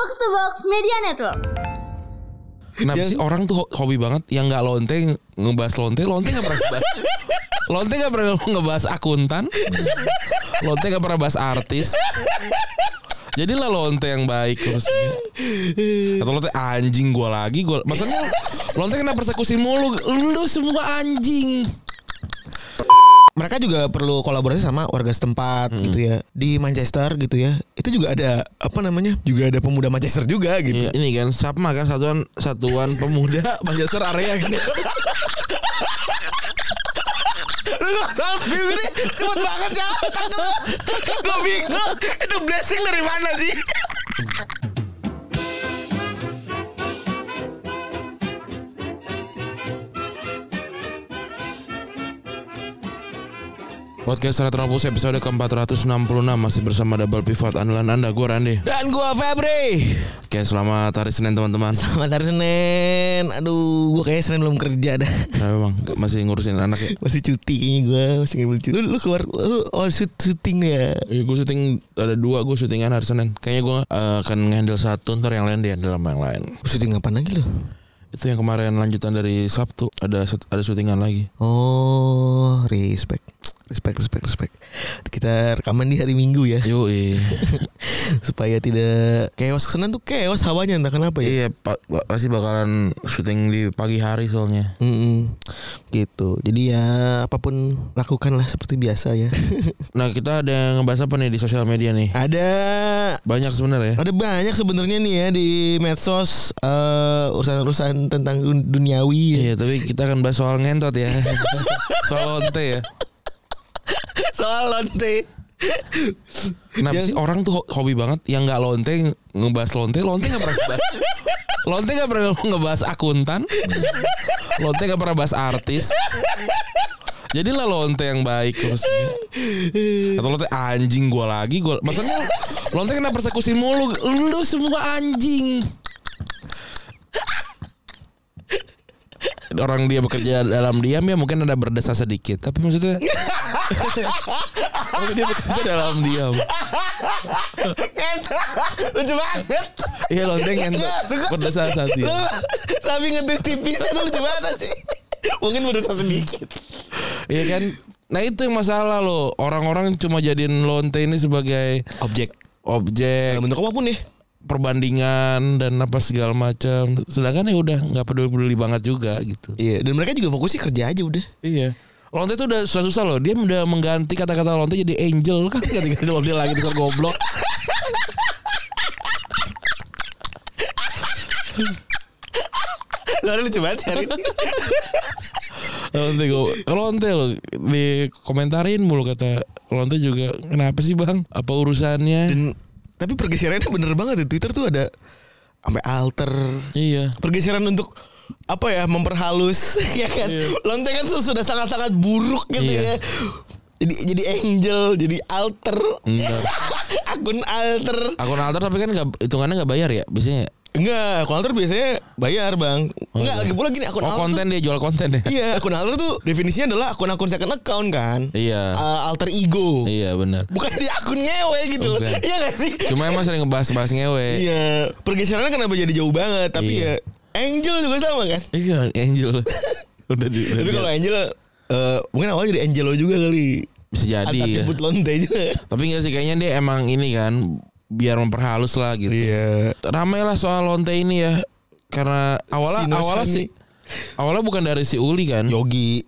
Box to Box Media Network. Kenapa sih orang tuh ho- hobi banget yang nggak lonte ngebahas lonte, lonte nggak pernah ngebahas. lonte nggak pernah ngebahas akuntan. Lonte nggak pernah bahas artis. Jadilah lonte yang baik terus. Atau lonte anjing gua lagi gua. Maksudnya lonte kena persekusi mulu. Lu semua anjing. Mereka juga perlu kolaborasi sama warga setempat gitu ya. Di Manchester gitu ya. Itu juga ada apa namanya juga ada pemuda Manchester juga gitu. Iya, ini kan SAPMA kan satuan satuan pemuda Manchester area kan. lu sampai ini cepet banget ya gue bingung itu blessing dari mana sih Podcast Retropus episode ke-466 masih bersama Double Pivot andalan Anda gue Rande. dan gue Febri Oke, selamat hari Senin teman-teman. selamat hari Senin aduh gue kayaknya Senin belum kerja dah Nah, memang masih ngurusin anak ya. masih cuti kayaknya gue masih ngambil cuti lu, lu keluar lu oh shoot syuting ya Iya, gue syuting ada dua gue syutingan hari Senin. Kayaknya gue eh, akan ngehandle satu, ntar yang lain dihandle sama yang lain. syuting apa lagi lu Itu yang kemarin lanjutan dari Sabtu ada ada syutingan lagi. oh respect respect respect respect kita rekaman di hari Minggu ya Yoi. supaya tidak chaos Senin tuh chaos hawanya entah kenapa ya iya, pa- pa- pasti bakalan syuting di pagi hari soalnya. Mm-mm. gitu jadi ya apa pun lakukanlah seperti biasa ya Nah, kita ada yang ngebahas apa nih di sosial media nih? ada Banyak sebenarnya. ada banyak sebenarnya nih ya di medsos eh, urusan-urusan tentang dun- duniawi Iya, tapi kita akan bahas soal ngentot ya. soal lonte ya. Soal lonte Kenapa Yang- sih orang tuh ho- hobi banget yang nggak lonte ngebahas lonte, lonte nggak pernah ngebahas. lonte nggak pernah ngebahas akuntan. Lonte nggak pernah bahas artis. Jadilah lonte yang baik terus. Atau lonte anjing gua lagi gua. Maksudnya lonte kena persekusi mulu. Lu semua anjing. Orang dia bekerja dalam diam ya mungkin ada berdesah sedikit. Tapi maksudnya Tapi dia bekerja dalam diam. Lucu banget. Iya lonteng berdesah saat lu dia sambil ngetes tipisnya tuh lucu banget sih. Mungkin berusaha sedikit. Iya kan? Nah itu yang masalah loh. Orang-orang cuma jadiin lonte ini sebagai objek. Objek. Dalam bentuk apa pun ya Perbandingan Dan apa segala macam. Sedangkan ya udah nggak peduli-peduli banget juga gitu. Iya dan mereka juga fokusnya kerja aja udah. Iya. Lonte itu udah susah-susah loh. Dia udah mengganti kata-kata lonte jadi angel. Kan Ganti-ganti lonte lagi di goblok. Lalu lucu banget hari ini. Lonte gue Lonte loh Di komentarin mulu kata Lonte juga Kenapa sih bang? Apa urusannya? Dan tapi pergeserannya bener banget di Twitter tuh ada sampai alter. Iya. Pergeseran untuk apa ya memperhalus ya kan? Lonte kan su- sudah sangat sangat buruk gitu Iya. ya. Jadi jadi angel jadi alter. Akun alter. Akun alter tapi kan nggak hitungannya nggak bayar ya biasanya. Enggak akun alter biasanya bayar bang enggak iya. lagi pula gini akun Oh alter konten dia jual konten ya. tuh, iya akun alter tuh definisinya adalah akun-akun second account kan Iya. Uh, alter ego Iya benar. bukan di akun ngewe gitu loh iya gak sih Cuma emang sering ngebahas-bahas ngewe. Iya, pergeserannya kenapa jadi jauh banget? Tapi Iya. ya Angel juga sama kan? Iya Angel. udah di. udah Tapi kalau Angel eh mungkin awalnya jadi Angelo juga kali. bisa jadi. Antar ya. lonte juga. Tapi enggak sih kayaknya dia emang ini kan biar memperhalus lah gitu. Iya. Ramai lah soal lonte ini ya. Karena awalnya Si Nur awalnya Shani. sih awalnya bukan dari si Uli kan. Yogi,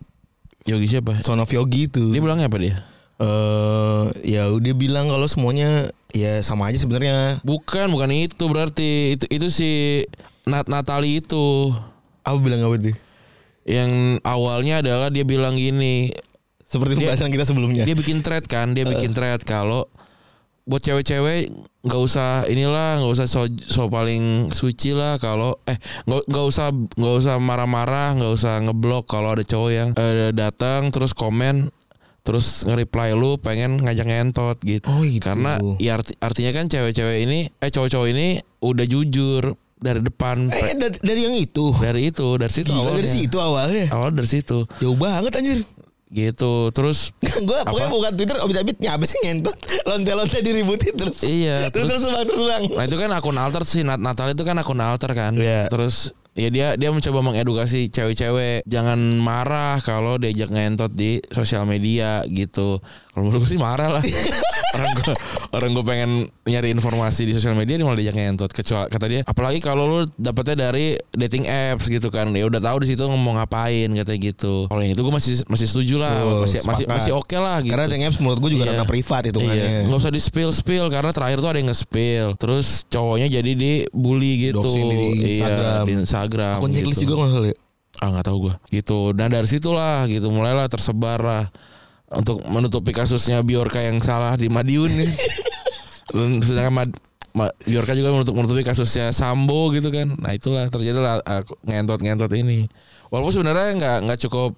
Yogi siapa? Son of Yogi itu. Dia bilangnya apa dia? Eh ya udah bilang kalau semuanya ya sama aja sebenarnya. Bukan, bukan itu berarti itu itu si Nat Natali itu. Apa bilang apa tuh? Yang awalnya adalah dia bilang gini, Seperti Dia- pembahasan kita sebelumnya. dia bikin thread kan, dia bikin thread kalau buat cewek-cewek nggak usah inilah nggak usah so, so paling suci lah kalau eh nggak nggak usah nggak usah marah-marah nggak usah ngeblok kalau ada cowok yang eh, datang terus komen terus nge-reply lu pengen ngajak ngentot gitu. Oh, gitu. Karena ya arti- artinya kan cewek-cewek ini eh cowok-cowok ini udah jujur dari depan Eh dari, dari yang itu. dari itu dari situ Gila awalnya. dari situ awalnya. Awal dari situ. Jauh banget anjir. Gitu terus gue pokoknya buka Twitter obit-abit nyabes sih ngentot lonte-lonte diributin terus iya terus terus terus bang terus bang Nah itu kan akun alter sih Nat- Natal itu kan akun alter kan. Iya. Terus ya dia dia mencoba mengedukasi cewek-cewek jangan marah kalau diajak ngentot di sosial media gitu. Kalau menurut gue sih marah lah. orang gue orang gue pengen nyari informasi di sosial media dia malah diajak ngentot. Kecuali kata dia apalagi kalau lu dapetnya dari dating apps gitu kan. Ya udah tahu di situ ngomong ngapain katanya gitu. Kalau yang itu gue masih masih setuju lah. Betul, masih masih sepakat. masih oke lah gitu. karena dating apps menurut gue juga Iya. privat hitungannya Iya, nggak usah di spill spill karena terakhir tuh ada yang nge-spill. Terus cowoknya jadi dibully gitu. Doxing di Instagram. Iya, di Instagram. akun checklist gitu. juga nggak salah ya Ah nggak tahu gua. Gitu. Dan dari situlah gitu mulailah tersebar lah untuk menutupi kasusnya Biorka yang salah di Madiun nih. Dan sedangkan Mad, Ma- Biorka juga menutup menutupi kasusnya Sambo gitu kan. Nah itulah terjadilah ah, ngentot-ngentot ini. Walaupun sebenarnya nggak nggak cukup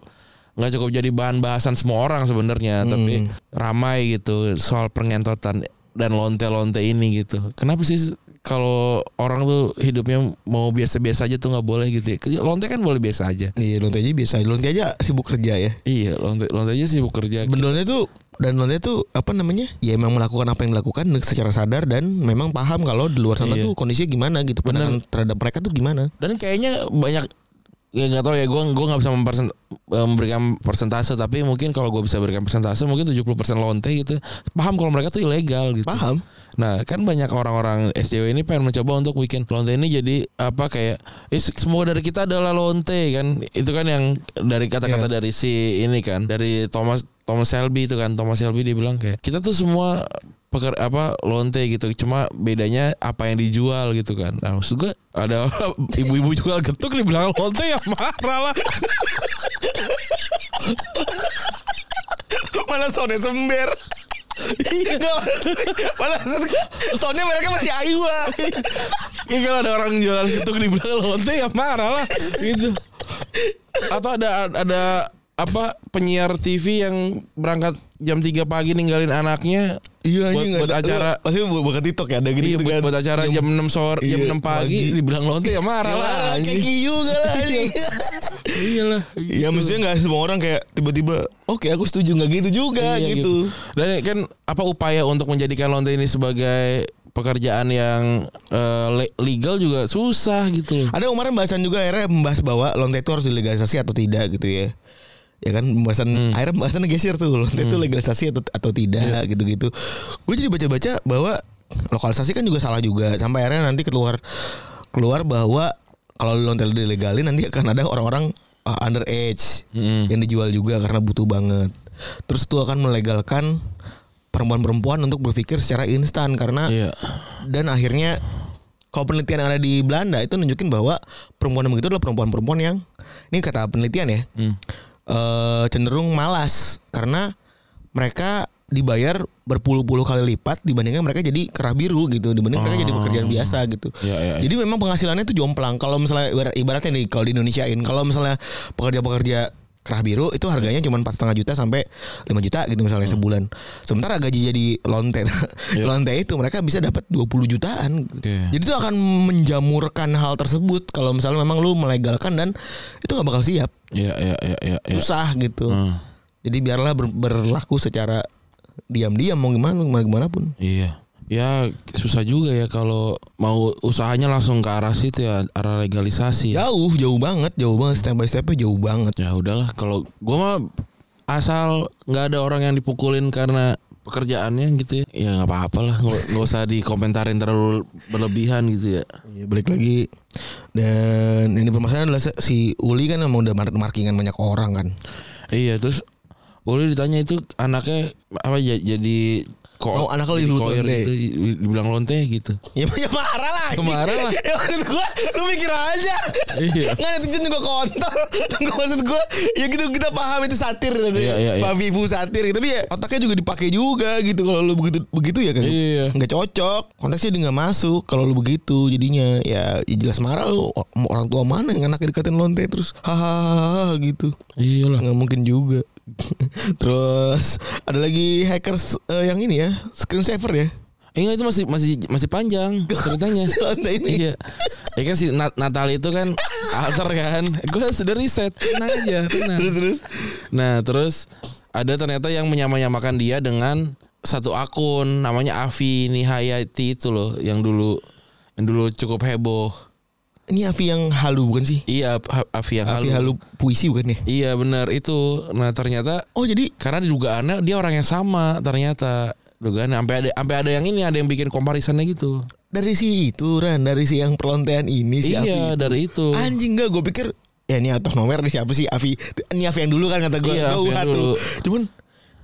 nggak cukup jadi bahan bahasan semua orang sebenarnya, tapi ramai gitu soal pengentotan dan lonte-lonte ini gitu. Kenapa sih kalau orang tuh hidupnya mau biasa-biasa aja tuh nggak boleh gitu ya? Lonte kan boleh biasa aja. iya lonte aja biasa lonte aja sibuk kerja ya Iya, lonte lonte aja sih bekerja. Benernya tuh dan lonte tuh apa namanya ya emang melakukan apa yang dilakukan secara sadar dan memang paham kalau di luar sana Iya. tuh kondisinya gimana gitu pandangan terhadap mereka tuh gimana Dan kayaknya banyak ya nggak tahu ya gue gua nggak bisa mempersen- memberikan persentase tapi mungkin kalau gue bisa berikan persentase mungkin 70% lonte gitu paham kalau mereka tuh ilegal gitu. Paham. Nah kan banyak orang-orang SJW ini pengen mencoba untuk bikin lonte ini jadi apa kayak "Eh, semua dari kita adalah lonte kan? Itu kan yang dari kata-kata Iya. dari si ini kan dari Thomas Thomas Shelby itu kan Thomas Shelby dia bilang kayak kita tuh semua peker apa lonte gitu cuma bedanya apa yang dijual gitu kan. Nah maksud gue ada ibu-ibu jual getuk dibilang lonte ya marah lah. Mana soundnya sember? Iya. Mana soundnya mereka masih ayu ah. ya kalau ada orang jual getuk dibilang lonte ya marah lah gitu. Atau ada ada apa penyiar TV yang berangkat jam 3 pagi ninggalin anaknya iya buat, buat ada- acara pasti buat buat TikTok ya ada gitu, Iya, buat, buat acara jam 6 sore, jam Iya, 6 pagi, pagi. dibilang lonte ya marah Ya, lah. marah, kayak gak lah anjing. Iya lah. Ya maksudnya gak semua orang kayak tiba-tiba Oke aku setuju gak gitu juga Iya, gitu. Dan kan apa upaya untuk menjadikan lonte ini sebagai pekerjaan yang le- legal juga susah gitu. Ada kemarin bahasan juga akhirnya membahas bahwa lonte itu harus dilegalisasi atau tidak gitu ya. Ya kan pembahasan akhirnya pembahasan geser tuh lonte itu legalisasi atau atau tidak gitu-gitu. Gue jadi baca-baca bahwa lokalisasi kan juga salah juga sampai akhirnya nanti keluar keluar bahwa kalau lonte dilegalin nanti akan ada orang-orang uh, underage Mm. yang dijual juga karena butuh banget. Terus itu akan melegalkan perempuan-perempuan untuk berpikir secara instan karena Iya. dan akhirnya kalau penelitian yang ada di Belanda itu nunjukin bahwa perempuan begitu adalah perempuan-perempuan yang ini kata penelitian ya Hmm. Eh, cenderung malas karena mereka dibayar berpuluh-puluh kali lipat dibandingkan mereka jadi kerah biru gitu dibanding mereka jadi pekerjaan biasa gitu. Iya, iya, iya. Jadi memang penghasilannya itu jomplang. Kalau misalnya ibarat, ibaratnya nih kalau di Indonesiain kalau misalnya pekerja-pekerja kerah biru itu harganya cuma empat setengah juta sampai 5 juta gitu misalnya sebulan. Sementara gaji jadi lonte lonte itu mereka bisa dapat 20 jutaan. Oke. Jadi itu akan menjamurkan hal tersebut kalau misalnya memang lu melegalkan dan itu nggak bakal siap. Iya, iya, iya, iya. iya. Susah gitu. Hmm. Jadi biarlah ber- berlaku secara diam-diam mau gimana gimana gimana pun. Iya. Ya susah juga ya kalau mau usahanya langsung ke arah situ ya, arah legalisasi. Ya, Jauh, jauh banget, jauh banget step by stepnya jauh banget. ya udahlah kalau gua mah asal nggak ada orang yang dipukulin karena pekerjaannya gitu ya. Ya nggak apa-apa lah, nggak usah dikomentarin terlalu berlebihan gitu ya. Iya balik lagi dan ini permasalahan adalah si Uli kan emang udah mar- markingan banyak orang kan. Iya terus Uli ditanya itu anaknya apa ya jadi kok Oh, anak lo disebut lonte. gitu, dibilang lonte gitu. Ya, ya marah lah. anjing. Marah lah. ya maksud gua lu mikir aja. Iya. Nggak netizen juga kontol. Gua maksud gua ya gitu kita paham itu satir tadi. Iya, iya, iya. Pak Vivu satir gitu. Tapi ya otaknya juga dipakai juga gitu kalau lu begitu begitu ya kan. Iya. Nggak cocok. Konteksnya dia nggak masuk kalau lu begitu jadinya ya, ya jelas marah lu orang tua mana yang anaknya dikatain lonte terus hahaha gitu. Iyalah. nggak mungkin juga. Terus ada lagi hackers eh, yang ini ya screensaver ya. Eh, enggak itu masih masih masih panjang ceritanya. Ini. iya. Ya kan si Nat Natal itu kan alter kan. Gue sudah riset, tenang aja, tenang. Terus terus. Nah terus ada ternyata yang menyamanyamakan dia dengan satu akun namanya Avi Nihayati itu loh yang dulu yang dulu cukup heboh. Ini Avi yang halu bukan sih? Iya, Avi yang Avi halu. halu puisi bukan ya? Iya benar itu. Nah ternyata Oh jadi karena dugaannya dia orang yang sama ternyata dugaannya sampai ada sampai ada yang ini ada yang bikin komparisinya gitu. dari si itu Ran, dari si yang perlontean ini si Avi. iya dari itu. Anjing enggak gue pikir ya ini out of nowhere nih siapa sih Avi? Ini Avi yang dulu kan kata gue. Iya, Avi yang tuh. dulu. Cuman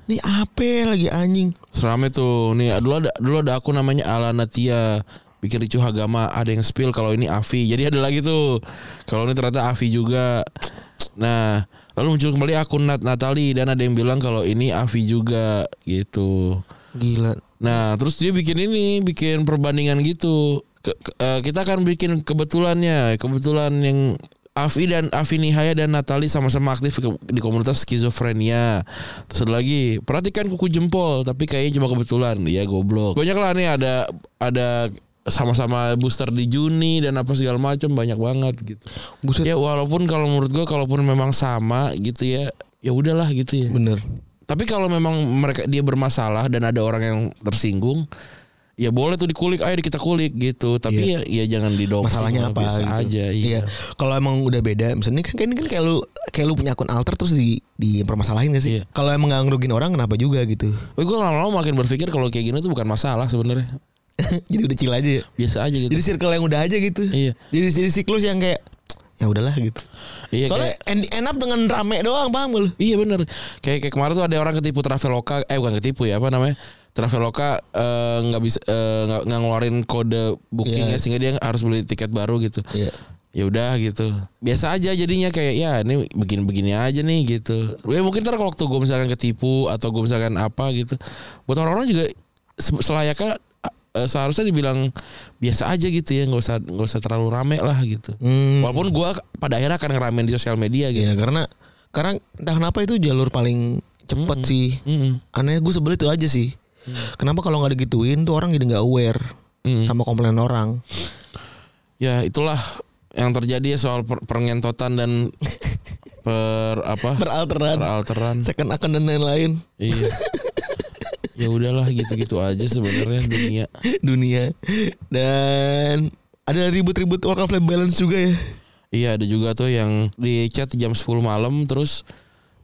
ini apa lagi anjing? Serame tuh. Nih dulu ada dulu ada aku namanya Alana Tia bikin ricuh agama ada yang spill kalau ini Avi jadi ada lagi tuh kalau ini ternyata Avi juga nah lalu muncul kembali akun Nat Natali dan ada yang bilang kalau ini Avi juga gitu Gila. nah terus dia bikin ini bikin perbandingan gitu Ke- ke- eh, kita akan bikin kebetulannya kebetulan yang Avi dan Avi Nihaya dan Natali sama-sama aktif ke- di komunitas skizofrenia. Terus ada lagi, perhatikan kuku jempol, tapi kayaknya cuma kebetulan. Ya goblok. Banyak lah nih ada ada sama-sama booster di Juni dan apa segala macam banyak banget gitu. Buset. Ya walaupun kalau menurut gua kalaupun memang sama gitu ya, ya udahlah gitu ya. Bener. Tapi kalau memang mereka dia bermasalah dan ada orang yang tersinggung, ya boleh tuh dikulik, ayo kita kulik gitu. Tapi ya ya jangan didokter. Masalahnya apa gitu. aja. Iya. Kalau emang udah beda, misalnya kan kan, kan kayak lu kayak lu punya akun alter terus di dipermasalahin gak sih? Iya. Kalau emang gak ngerugin orang kenapa juga gitu? Gue lama-lama makin berpikir kalau kayak gini tuh bukan masalah sebenarnya. jadi udah chill aja. ya. Biasa aja gitu. Jadi circle yang udah aja gitu. Iya. Jadi jadi siklus yang kayak ya udahlah gitu. iya Soalnya kayak end, end up dengan rame doang paham lu? Iya bener Kayak, kayak kemarin tuh ada orang ketipu Traveloka Eh bukan ketipu ya Apa namanya Traveloka eh, nggak bisa eh, nggak nggak ngeluarin kode bookingnya Iya. sehingga dia harus beli tiket baru gitu. Iya. Ya udah gitu. Biasa aja jadinya kayak ya ini begini-begini aja nih gitu. Ya mungkin ntar kalau waktu gue misalkan ketipu atau gue misalkan apa gitu. Buat orang-orang juga se- selayaknya eh, seharusnya dibilang biasa aja gitu ya, nggak usah nggak usah terlalu rame lah gitu. Hmm. Walaupun gue pada akhirnya akan ngeramein di sosial media gitu. Ya karena karena entah kenapa itu jalur paling cepet sih. Mm-mm. Aneh gue sebel itu aja sih. Kenapa kalau nggak digituin tuh orang jadi nggak aware Mm. sama komplain orang. Ya itulah yang terjadi ya soal per- pengentotan dan per apa Beralteran. peralteran. Second akun dan lain-lain Iya. ya udahlah gitu-gitu aja sebenarnya dunia. dunia. Dan ada ribut-ribut work life balance juga ya. Iya ada juga tuh yang di chat jam 10 malam terus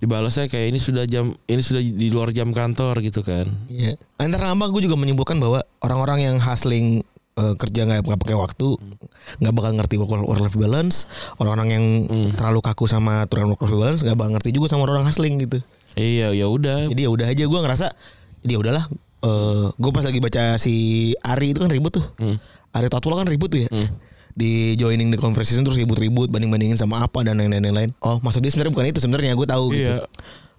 dibalasnya kayak ini sudah jam ini sudah di luar jam kantor gitu kan. Iya. Antara nama gue juga menyimpulkan bahwa orang-orang yang hustling eh, kerja nggak nggak pakai waktu nggak bakal ngerti work life balance. Orang-orang yang terlalu kaku sama aturan work life balance nggak bakal ngerti juga sama orang hustling gitu. Iya ya udah. Jadi ya udah aja gue ngerasa jadi ya udahlah. Eh gue pas lagi baca si Ari itu kan ribut tuh. Hmm. Ari Tatula kan ribut tuh ya. Di joining the conversation terus ribut-ribut banding-bandingin sama apa dan lain-lain lain. Oh, maksud dia sebenarnya bukan itu sebenarnya gue tahu gitu. Iya.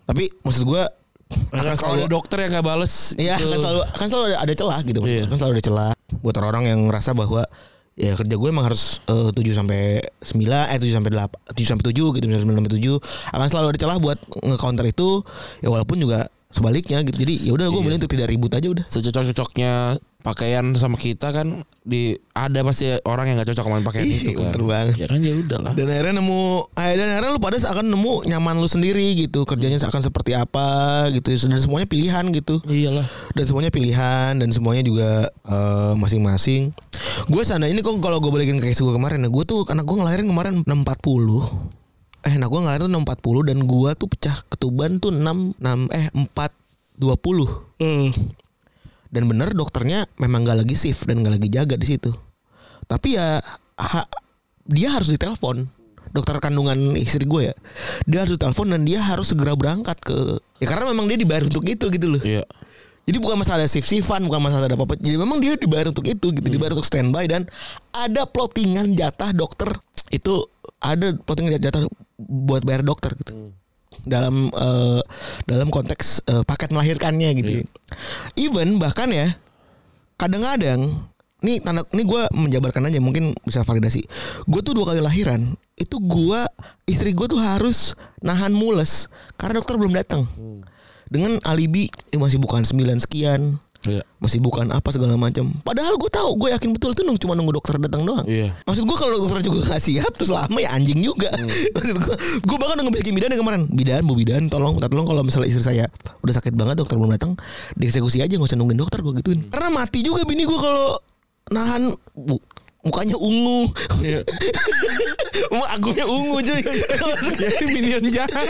Tapi maksud gue akan Kalau selalu ada dokter yang nggak bales Iya gitu. kan selalu kan selalu ada, ada celah gitu Iya. kan selalu ada celah buat orang-orang yang ngerasa bahwa ya kerja gue emang harus eh, 7 sampai 9 eh 7 sampai 8 7 sampai 7 gitu misalnya 9 sampai 7 akan selalu ada celah buat nge-counter itu ya walaupun juga sebaliknya gitu jadi ya udah gue Iya. milih untuk tidak ribut aja udah secocok-cocoknya pakaian sama kita kan di ada pasti orang yang nggak cocok sama pakaian Ih, itu kan. bener banget. Ya kan ya udahlah. dan akhirnya nemu eh, dan akhirnya lu pada akan nemu nyaman lu sendiri gitu kerjanya akan seperti apa gitu dan semuanya pilihan gitu Iyalah. dan semuanya pilihan dan semuanya juga eh, masing-masing. Gue sana ini kok kalau gue balikin ke gue kemarin, nah gue tuh anak gue ngelahirin kemarin 640. Eh, nah gue ngelahirin tuh 640 dan gue tuh pecah ketuban tuh 6 6 eh 420. Dan bener dokternya memang gak lagi shift dan gak lagi jaga di situ. Tapi ya ha- dia harus ditelepon dokter kandungan istri gue ya dia harus ditelepon dan dia harus segera berangkat ke ya karena memang dia dibayar untuk itu gitu loh Iya. Jadi bukan masalah shift shiftan, bukan masalah ada apa-apa. Jadi memang dia dibayar untuk itu gitu, dibayar untuk standby dan ada plottingan jatah dokter itu ada plottingan jatah buat bayar dokter gitu. Dalam eh, dalam konteks eh, paket melahirkannya gitu. Even bahkan ya kadang-kadang nih tanda ini gue menjabarkan aja mungkin bisa validasi. Gue tuh dua kali lahiran itu gue istri gue tuh harus nahan mules karena dokter belum datang dengan alibi eh, masih bukan 9 sekian Iya. Masih bukan apa segala macam. Padahal gue tahu, gue yakin betul itu nung- cuma nunggu dokter datang doang. Iya. Maksud gue kalau dokter juga gak siap terus lama ya anjing juga. Maksud gue, gue bahkan udah ngebisikin bidan yang kemarin. Bidan, bu bidan, tolong, minta tolong kalau misalnya istri saya udah sakit banget dokter belum datang, dieksekusi aja nggak usah nungguin dokter gue gituin. Karena mati juga bini gue kalau nahan bu, mukanya ungu. Iya. Agungnya ungu cuy. Jadi minion jahat.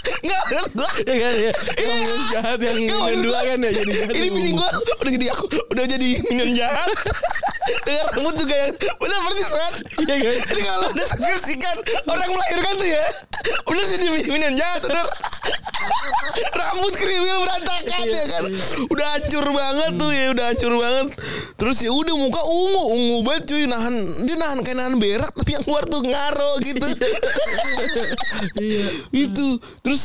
Enggak, gue ya kan ya. Yang minion jahat yang minion dua gua, kan ya jadi jahat Ini bini gue udah jadi aku udah jadi minion jahat. Dengan rambut juga yang benar persis kan. Iya kan? Jadi kalau udah skripsikan orang melahirkan tuh ya, bener jadi minion jahat, bener. rambut kriwil berantakan ya kan. Udah hancur banget tuh ya, udah hancur banget. Terus ya udah muka ungu, ungu banget cuy, nahan dia nahan kayak nahan berak tapi yang keluar tuh ngaro gitu. Iya. gitu. Terus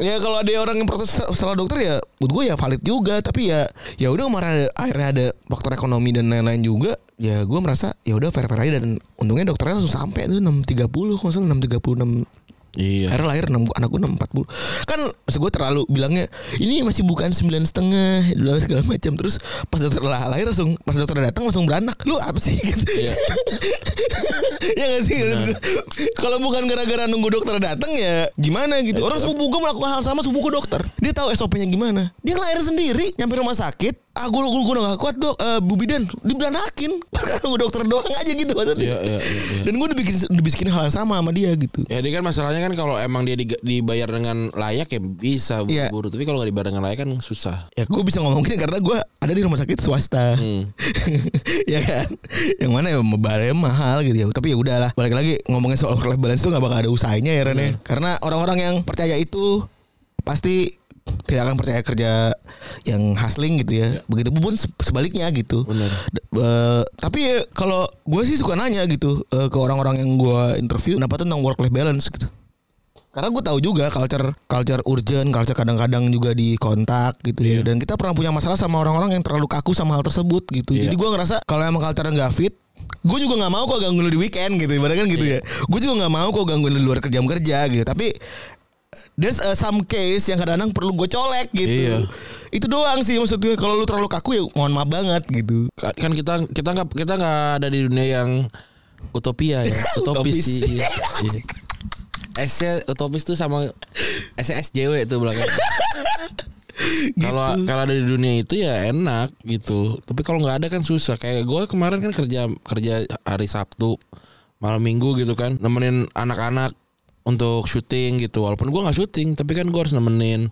Ya kalau ada orang yang protes salah dokter ya Menurut gue ya valid juga. Tapi ya ya udah kemarin ada- akhirnya ada faktor ekonomi dan lain-lain juga Ya gue merasa ya udah fair fair aja. Dan untungnya dokternya langsung sampai tuh 6.30 Kalau nggak salah 6.36 Iya. Akhirnya lahir 6, anak gue 6.40 Kan gue terlalu bilangnya Ini masih bukan 9 setengah Segala macam. Terus pas dokter lah lahir langsung Pas dokter datang langsung beranak. Lu apa sih? Gitu. Iya. ya gak sih? Kalau bukan gara-gara nunggu dokter datang ya gimana gitu? Orang sepupu gue melakukan hal sama sepupu gue dokter. Dia tahu SOP-nya gimana. Dia lahir sendiri nyampe rumah sakit ah gue gue gue gak kuat dok eh, Bu Bidan diberanakin karena nunggu dokter doang aja gitu maksudnya Iya, iya, iya, iya. dan gue udah bikin hal yang sama sama dia gitu Ya dia kan masalahnya kan kalau emang dia dibayar dengan layak ya bisa Iya. buru-buru. Tapi kalau nggak dibayar dengan layak kan susah. ya gue bisa ngomongin karena gue ada di rumah sakit swasta Hmm. ya kan yang mana ya bayarnya mahal gitu ya tapi ya udahlah balik lagi ngomongin soal work life balance itu nggak bakal ada usahanya ya Ren ya. karena orang-orang yang percaya itu pasti tidak akan percaya kerja yang hustling gitu ya begitu pun se- sebaliknya gitu Benar. Eh, tapi ya, kalau gue sih suka nanya gitu eh, ke orang-orang yang gue interview kenapa tuh tentang work life balance gitu karena gue tahu juga culture culture urgent, culture kadang-kadang juga di kontak gitu ya. Iya. Dan kita pernah punya masalah sama orang-orang yang terlalu kaku sama hal tersebut gitu. Iya. Jadi gue ngerasa kalau emang culture nggak fit, gue juga nggak mau kok gangguin lu di weekend gitu. Ibaratnya kan gitu Iya. ya. Gue juga nggak mau kok gangguin lu di luar jam kerja gitu. Tapi there's uh, some case yang kadang-kadang perlu gue colek gitu. Iya. Itu doang sih maksudnya. Kalau lu terlalu kaku ya mohon maaf banget gitu. Kan kita kita nggak kita nggak ada di dunia yang utopia ya. Utopis Utopis. sih. Iya. Iya. S-nya utopis tuh sama SJW itu belakang. Kalau kalau ada di dunia itu ya enak gitu. Tapi kalau nggak ada kan susah. Kayak gue kemarin kan kerja kerja hari Sabtu malam Minggu gitu kan, nemenin anak-anak untuk syuting gitu. Walaupun gue nggak syuting, tapi kan gue harus nemenin.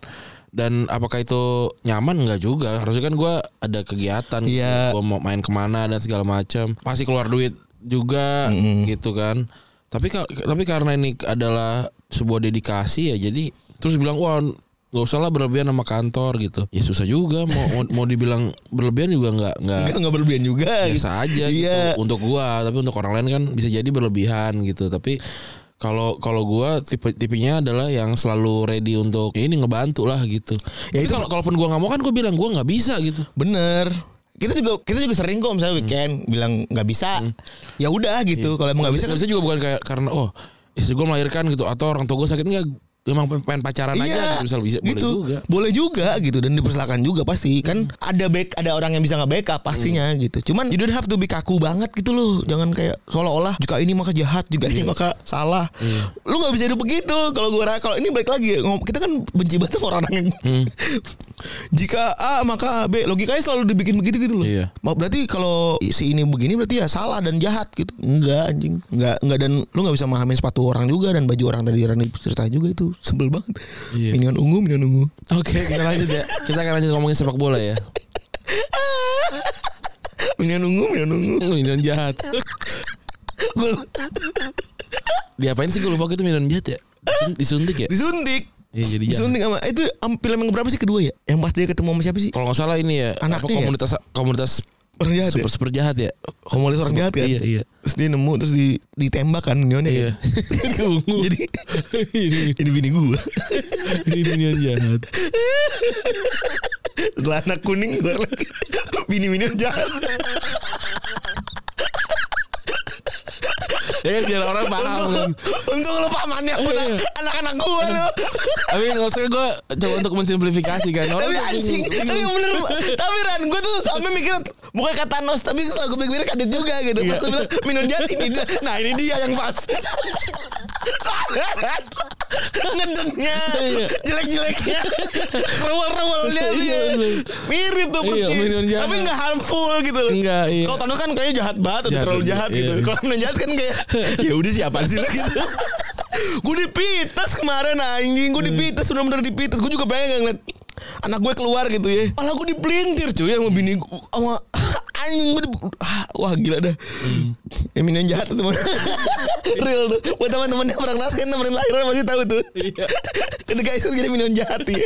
Dan apakah itu nyaman nggak juga? Harusnya kan gue ada kegiatan. Iya. Gue mau main ke mana dan segala macam. Pasti keluar duit juga gitu kan. Tapi tapi karena ini adalah sebuah dedikasi ya jadi terus bilang wah nggak usah lah berlebihan sama kantor gitu ya susah juga mau mau, mau dibilang berlebihan juga nggak nggak Enggak nggak berlebihan juga. biasa aja Iya. gitu untuk gua tapi untuk orang lain kan bisa jadi berlebihan gitu tapi kalau kalau gua tipe tipenya adalah yang selalu ready untuk ya ini ngebantu lah gitu. Ya Tapi kalau kalaupun gua nggak mau kan gua bilang gua nggak bisa gitu. Bener. Kita juga kita juga sering kok misalnya weekend bilang nggak bisa. Ya udah gitu. Kalau emang nggak bisa Nggak kan bisa juga bukan kayak karena oh istri gua melahirkan gitu atau orang tua gua sakit enggak emang pengen pacaran aja gitu misal bisa boleh gitu. juga. Boleh juga gitu dan dipersilakan juga pasti. Kan ada back ada orang yang bisa nge-backup pastinya Hmm. gitu. Cuman you don't have to be kaku banget gitu loh. Jangan kayak seolah-olah jika ini maka jahat, jika Iya. ini maka salah. Lu nggak bisa hidup begitu. Kalau gua kalau ini balik lagi ngom- kita kan benci banget sama orang yang Hmm. jika A maka B logikanya selalu dibikin begitu gitu loh. Iya. Berarti kalau si ini begini berarti ya salah dan jahat gitu. Enggak anjing. Enggak enggak dan lu nggak bisa memahami sepatu orang juga dan baju orang tadi Rani cerita juga itu sebel banget. Iya. Minion ungu, minion ungu. Oke, kita lanjut ya. Kita akan lanjut ngomongin sepak bola ya. Minion ungu, minion ungu. Minion jahat. Diapain sih gue lupa gitu minion jahat ya? Disun- Disuntik ya? disuntik. Iya jadi. Disuntik sama itu film yang berapa sih kedua ya? Yang pas dia ketemu sama siapa sih? Kalau nggak salah ini ya, Anaknya apa ya? komunitas komunitas Orang jahat super ya? super jahat ya? Homolis orang jahat kan? Iya iya. Terus dia nemu terus di ditembak kan minionnya. Iya. kan? jadi ini ini bini gua. ini minion jahat. Setelah anak kuning keluar lagi. Bini minion jahat. Ya kan biar orang paham kan. Untung lu pamannya anak-anak gua lu. Tapi maksudnya gue coba untuk mensimplifikasi kan. Orang Tapi anjing, tapi bener Tapi Ran, gue tuh sampai mikir Bukan kata Thanos Tapi setelah gue pikir kaget juga gitu Pas Iya. lu bilang minum jati ini Nah ini dia yang pas Ngedennya Iya. Jelek-jeleknya Rewel-rewelnya Iya. Mirip tuh persis. Tapi gak harmful gitu loh Enggak, iya. Kalau Thanos kan kayaknya jahat banget Udah terlalu jahat iya. gitu Kalau minum jahat kan kayak Ya udah siapa sih lu gitu. Gue dipites kemarin anjing. Gue dipites bener-bener dipites. Gue juga pengen ngeliat Anak gue keluar gitu ya. Malah gue dipelintir cuy Sama bini gue Sama anjing gue di, ah, Wah gila dah. Yang minum jahat tuh teman. Real tuh. Buat teman-teman yang pernah ngerasain Temenin lahiran masih tahu tuh. Iya. Ketika itu jadi minum jahat ya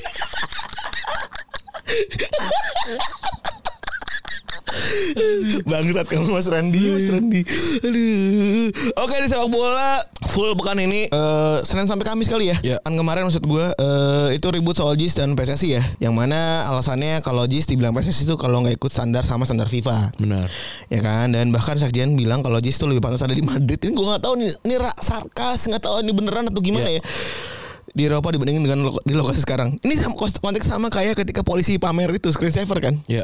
Bangsat kamu Mas Randi Mas Randi Aduh. Oke di sepak bola Full pekan ini. Eh Senin sampai Kamis kali ya? Ya. Kan kemarin maksud gue eh, Itu ribut soal JIS dan PSSI ya. Yang mana alasannya Kalau JIS dibilang PSSI itu Kalau nggak ikut standar sama standar FIFA. Benar. Ya kan? Dan bahkan Sekjen bilang Kalau JIS itu lebih pantas ada di Madrid. Ini gue gak tahu nih Ini rak sarkas Gak tahu ini beneran atau gimana Ya. ya di Eropa dibandingin dengan lo- di lokasi sekarang. Ini sama konteks sama kayak ketika polisi pamer itu screensaver kan. Ya.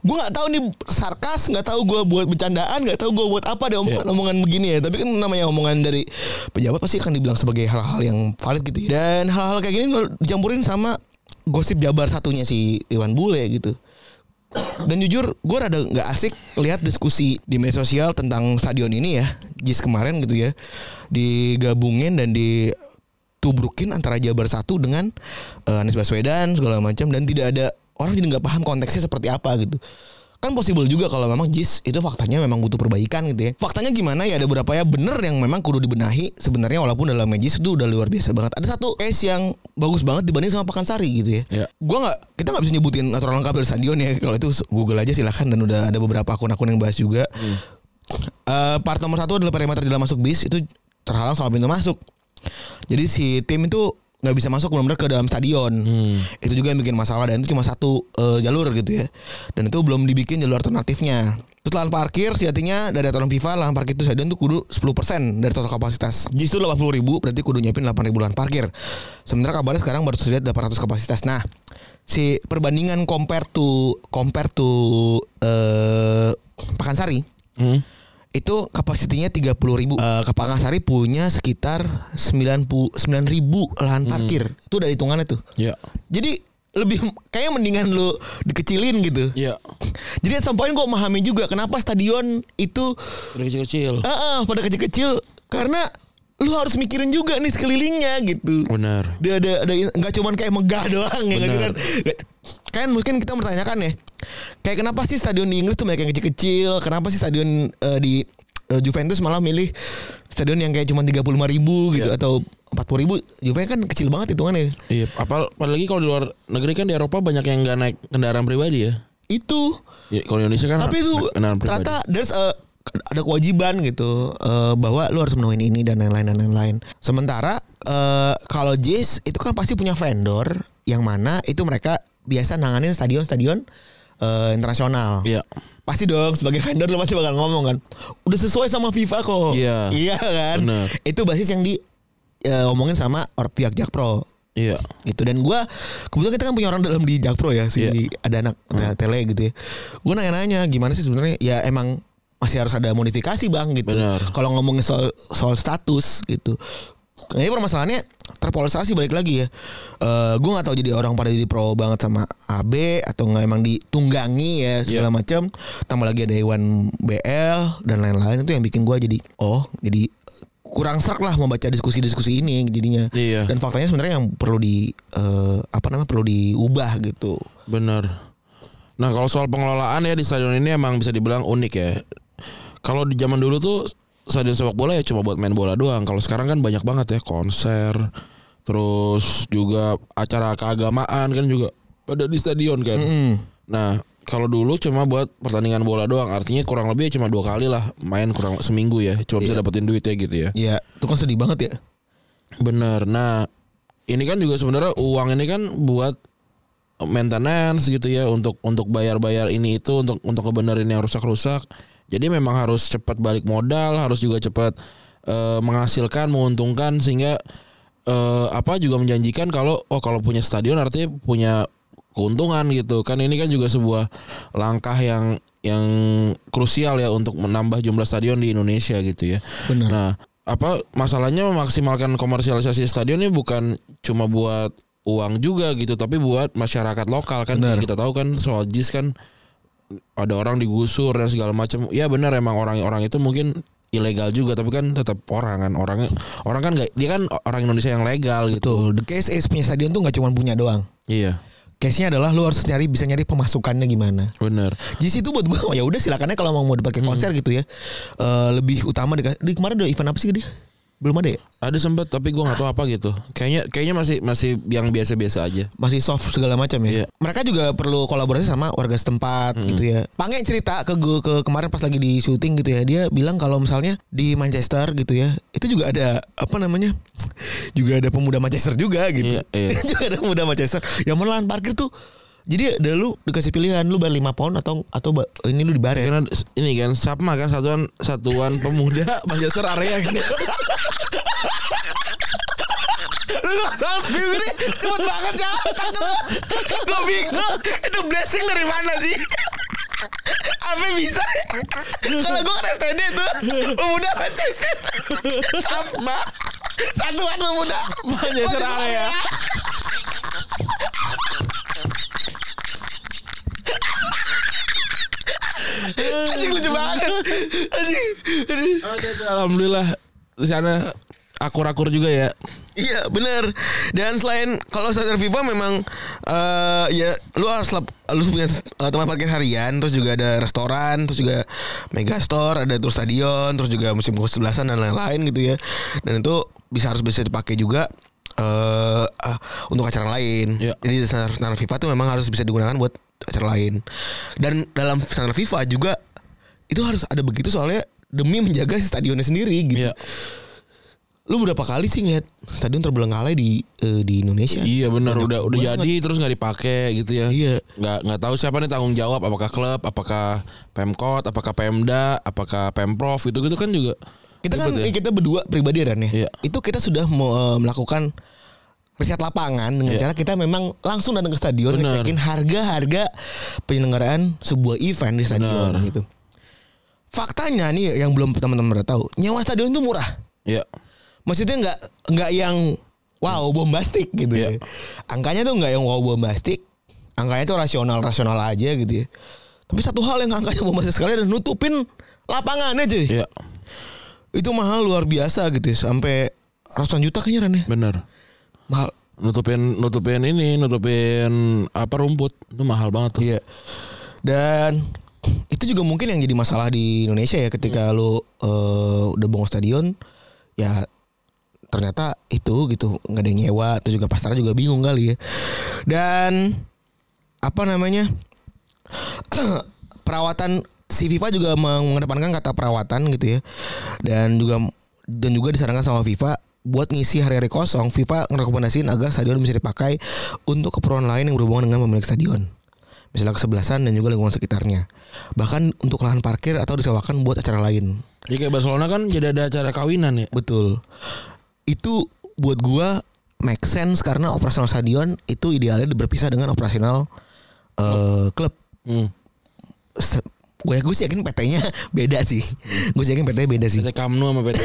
Gue nggak tahu nih sarkas, nggak tahu gue buat bercandaan, nggak tahu gue buat apa deh omongan Iya. omongan begini ya. Tapi kan namanya omongan dari pejabat pasti akan dibilang sebagai hal-hal yang valid gitu. ya. Dan hal-hal kayak gini dicampurin sama gosip Jabar satunya si Iwan Bule gitu. Dan jujur gue rada nggak asik lihat diskusi di media sosial tentang stadion ini ya JIS kemarin gitu ya digabungin dan ditubrukin antara Jabar satu dengan eh, Anies Baswedan segala macam dan tidak ada orang jadi nggak paham konteksnya seperti apa gitu kan possible juga kalau memang JIS itu faktanya memang butuh perbaikan gitu ya faktanya gimana ya ada beberapa ya bener yang memang kudu dibenahi sebenarnya walaupun dalam JIS itu udah luar biasa banget ada satu case yang bagus banget dibanding sama Pakansari gitu ya Ya. Gua nggak, kita nggak bisa nyebutin aturan lengkap dari stadion ya. Kalau itu Google aja silahkan dan udah ada beberapa akun-akun yang bahas juga. Eh, part nomor satu adalah perimeter jalan masuk bis itu terhalang sama pintu masuk. Jadi si tim itu nggak bisa masuk benar-benar ke dalam stadion. Itu juga yang bikin masalah dan itu cuma satu eh, jalur gitu ya. Dan itu belum dibikin jalur alternatifnya. Terus lahan parkir sejatinya dari aturan FIFA lahan parkir itu stadion tuh kudu 10% dari total kapasitas. JIS itu 80 ribu berarti kudu nyiapin 8 ribu lahan parkir. Sementara kabarnya sekarang baru tersedia 800 kapasitas. Nah, si perbandingan compare to compare to eh Pakansari Hmm. Itu kapasitinya 30 ribu Eh, Pakansari punya sekitar 90 9 ribu lahan parkir itu udah hitungannya tuh Ya. jadi lebih kayaknya mendingan lu dikecilin gitu Ya. jadi at some point gue memahami juga kenapa stadion itu Udah kecil-kecil. ah ah, pada kecil-kecil karena lu harus mikirin juga nih sekelilingnya gitu. Benar. dia ada ada nggak cuman kayak megah doang ya kan kan mungkin kita mempertanyakan ya kayak kenapa sih stadion di Inggris tuh banyak yang kecil-kecil? Kenapa sih stadion eh, di eh, Juventus malah milih stadion yang kayak cuma 35 ribu gitu Iya. atau 40 ribu? Juve kan kecil banget hitungannya. Iya, apal apalagi kalau di luar negeri kan di Eropa banyak yang nggak naik kendaraan pribadi ya. itu. Ya, kalau di Indonesia kan tapi itu ternyata there's a ada kewajiban gitu eh, bahwa lu harus menuhin ini dan lain-lain dan lain-lain. Sementara eh, kalau JIS itu kan pasti punya vendor yang mana itu mereka biasa nanganin stadion-stadion eh, internasional. Iya. Pasti dong sebagai vendor lu pasti bakal ngomong kan. Udah sesuai sama FIFA kok. Iya. Iya kan? Bener. Itu basis yang di eh, omongin sama or pihak Jakpro Iya. gitu dan gua kebetulan kita kan punya orang dalam di Jakpro ya si Iya. ada anak tele gitu ya gue nanya-nanya gimana sih sebenarnya ya emang masih harus ada modifikasi bang gitu kalau ngomongin soal soal status gitu ini permasalahannya terpolarisasi balik lagi ya. Eh gue nggak tahu jadi orang pada jadi pro banget sama AB atau nggak emang ditunggangi ya segala Iya. macam. Tambah lagi ada Iwan BL dan lain-lain itu yang bikin gue jadi oh jadi kurang serak lah membaca diskusi-diskusi ini jadinya. Iya. Dan faktanya sebenarnya yang perlu di eh, apa namanya perlu diubah gitu. Benar. Nah kalau soal pengelolaan ya di stadion ini emang bisa dibilang unik ya. Kalau di zaman dulu tuh stadion sepak bola ya cuma buat main bola doang. Kalau sekarang kan banyak banget ya konser, terus juga acara keagamaan kan juga pada di stadion kan. Mm. Nah kalau dulu cuma buat pertandingan bola doang, artinya kurang lebih cuma dua kali lah main kurang seminggu ya, cuma bisa dapetin duit ya gitu ya. Ya itu kan sedih banget ya. Bener. Nah, ini kan juga sebenarnya uang ini kan buat maintenance gitu ya untuk untuk bayar-bayar ini itu untuk untuk kebenarin yang rusak-rusak. Jadi memang harus cepat balik modal, harus juga cepat eh, menghasilkan, menguntungkan sehingga eh, apa juga menjanjikan kalau oh kalau punya stadion artinya punya keuntungan gitu. Kan ini kan juga sebuah langkah yang yang krusial ya untuk menambah jumlah stadion di Indonesia gitu ya. Benar. Nah, apa masalahnya memaksimalkan komersialisasi stadion ini bukan cuma buat uang juga gitu, tapi buat masyarakat lokal kan. Benar. Kita tahu kan soal JIS kan ada orang digusur dan segala macam. Ya benar emang orang-orang itu mungkin ilegal juga tapi kan tetap orang kan orangnya orang kan nggak dia kan orang Indonesia yang legal gitu. Betul. The case is punya stadion tuh nggak cuma punya doang. Iya, Case-nya adalah lu harus nyari bisa nyari pemasukannya gimana. benar. Di situ buat gua oh ya udah silakannya kalau mau mau dipakai konser gitu ya. Eh, lebih utama di, di kemarin ada event apa sih dia? Belum ada ya? Ada sempet tapi gua nggak tahu apa gitu. Kayaknya kayaknya masih masih yang biasa-biasa aja. Masih soft segala macam ya. Iya. Mereka juga perlu kolaborasi sama warga setempat gitu ya. Pange cerita ke gua ke kemarin pas lagi di syuting gitu ya. Dia bilang kalau misalnya di Manchester gitu ya, itu juga ada apa namanya? juga ada pemuda Manchester juga gitu. Iya, iya. juga ada pemuda Manchester yang menelan parkir tuh jadi ada lu dikasih pilihan lu bayar 5 pound atau atau ini lu dibaret. Karena ini kan SAPMA kan satuan satuan pemuda Manchester area kan. Salah ini cepet banget ya Gue bingung Itu blessing dari mana sih Apa bisa Kalau gue kan STD tuh Pemuda Manchester Sama Satuan pemuda Manchester area. Anjing lucu banget. Anjing. Aduh. Alhamdulillah di sana akur-akur juga ya. Iya bener. Dan selain Kalau standar FIFA memang eh Ya Lu harus lap- Lu punya eh, tempat parkir harian Terus juga ada restoran Terus juga Megastore Ada terus stadion Terus juga musim kesebelasan Dan lain-lain gitu ya. Dan itu Bisa harus bisa dipakai juga eh ah, Untuk acara lain Iya. Jadi standar, standar FIFA tuh memang harus bisa digunakan Buat acara lain Dan dalam standar FIFA juga Itu harus ada begitu soalnya Demi menjaga stadionnya sendiri gitu Iya. Lu berapa kali sih ngeliat stadion terbelenggalai di eh, di Indonesia? Iya benar udah udah banget. jadi terus nggak dipakai gitu ya. Iya. Nggak nggak tahu siapa nih tanggung jawab apakah klub, apakah Pemkot, apakah Pemda, apakah Pemprov itu gitu kan juga. Kita kan ya. kita berdua pribadi Ran ya. Iya. Itu kita sudah mau, eh, melakukan riset lapangan dengan Iya. cara kita memang langsung datang ke stadion Benar. ngecekin harga-harga penyelenggaraan sebuah event di stadion Benar. gitu. Faktanya nih yang belum teman-teman udah tahu, nyewa stadion itu murah. Iya. Maksudnya nggak nggak yang wow bombastik gitu ya. Iya. Angkanya tuh nggak yang wow bombastik. Angkanya tuh rasional rasional aja gitu ya. Tapi satu hal yang angkanya bombastik sekali dan nutupin lapangannya cuy. Iya. Itu mahal luar biasa gitu ya. Sampai ratusan juta kayaknya Ran ya. Benar. Mahal. Nutupin nutupin ini, nutupin apa rumput itu mahal banget tuh. Iya. Dan itu juga mungkin yang jadi masalah di Indonesia ya ketika lu eh, udah bangun stadion ya ternyata itu gitu nggak ada yang nyewa terus juga pasarnya juga bingung kali ya dan apa namanya perawatan si FIFA juga mengedepankan kata perawatan gitu ya dan juga dan juga disarankan sama FIFA buat ngisi hari-hari kosong FIFA ngerekomendasiin agar stadion bisa dipakai untuk keperluan lain yang berhubungan dengan pemilik stadion misalnya kesebelasan dan juga lingkungan sekitarnya bahkan untuk lahan parkir atau disewakan buat acara lain Jadi kayak Barcelona kan jadi ada acara kawinan ya. Betul. Itu buat gua make sense karena operasional stadion itu idealnya berpisah dengan operasional eh, klub. Hmm. Gue gue sih yakin PT-nya beda sih. Gue sih yakin PT-nya beda sih. PT Kamnu sama PT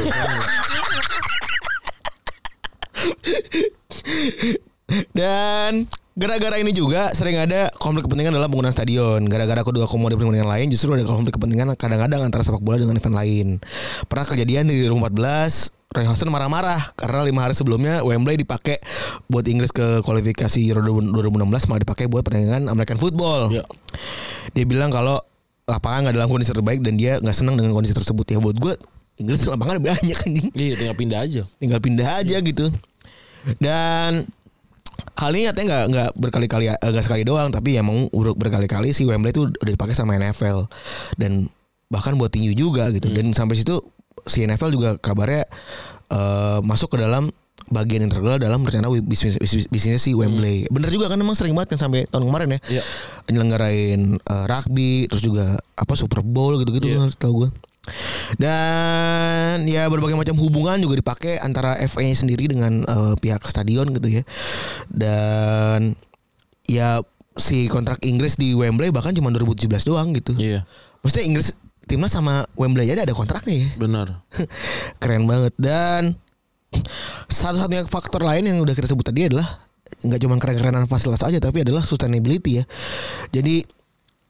Dan gara-gara ini juga sering ada konflik kepentingan dalam penggunaan stadion. Gara-gara kedua komoditas kepentingan lain justru ada konflik kepentingan kadang-kadang antara sepak bola dengan event lain. Pernah kejadian di 2014 Ray Housen marah-marah karena lima hari sebelumnya Wembley dipakai buat Inggris ke kualifikasi Euro 2016 malah dipakai buat pertandingan American Football. Iya. Dia bilang kalau lapangan nggak dalam kondisi terbaik dan dia nggak senang dengan kondisi tersebut. Ya buat gue Inggris lapangan banyak anjing. Iya, tinggal pindah aja. tinggal pindah aja gitu. Dan hal ini nyatanya nggak nggak berkali-kali eh, nggak sekali doang tapi emang udah berkali-kali si Wembley itu udah dipakai sama NFL dan bahkan buat tinju juga gitu. Dan sampai situ si NFL juga kabarnya eh, masuk ke dalam bagian integral dalam rencana bisnis bisnis, bisnisnya si Wembley. Bener juga kan emang sering banget kan sampai tahun kemarin ya. Iya. Nyelenggarain eh, rugby terus juga apa Super Bowl gitu-gitu Iya. kan tahu gue. Dan ya berbagai macam hubungan juga dipakai antara FA sendiri dengan eh, pihak stadion gitu ya. Dan ya si kontrak Inggris di Wembley bahkan cuma 2017 doang gitu. Iya. Maksudnya Inggris timnas sama Wembley aja ada kontraknya ya. Benar. Keren banget dan satu-satunya faktor lain yang udah kita sebut tadi adalah nggak cuma keren-kerenan fasilitas aja tapi adalah sustainability ya. Jadi